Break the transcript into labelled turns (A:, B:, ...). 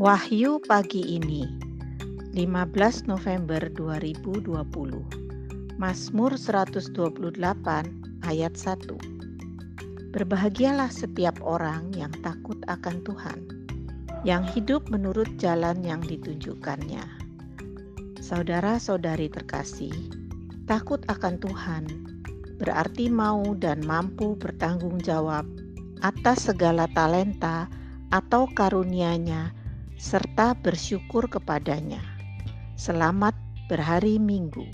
A: Wahyu pagi ini 15 November 2020 Mazmur 128 ayat 1 Berbahagialah setiap orang yang takut akan Tuhan yang hidup menurut jalan yang ditunjukkannya. Saudara-saudari terkasih takut akan Tuhan berarti mau dan mampu bertanggung jawab atas segala talenta atau karunia-Nya serta bersyukur kepadanya. Selamat berhari Minggu.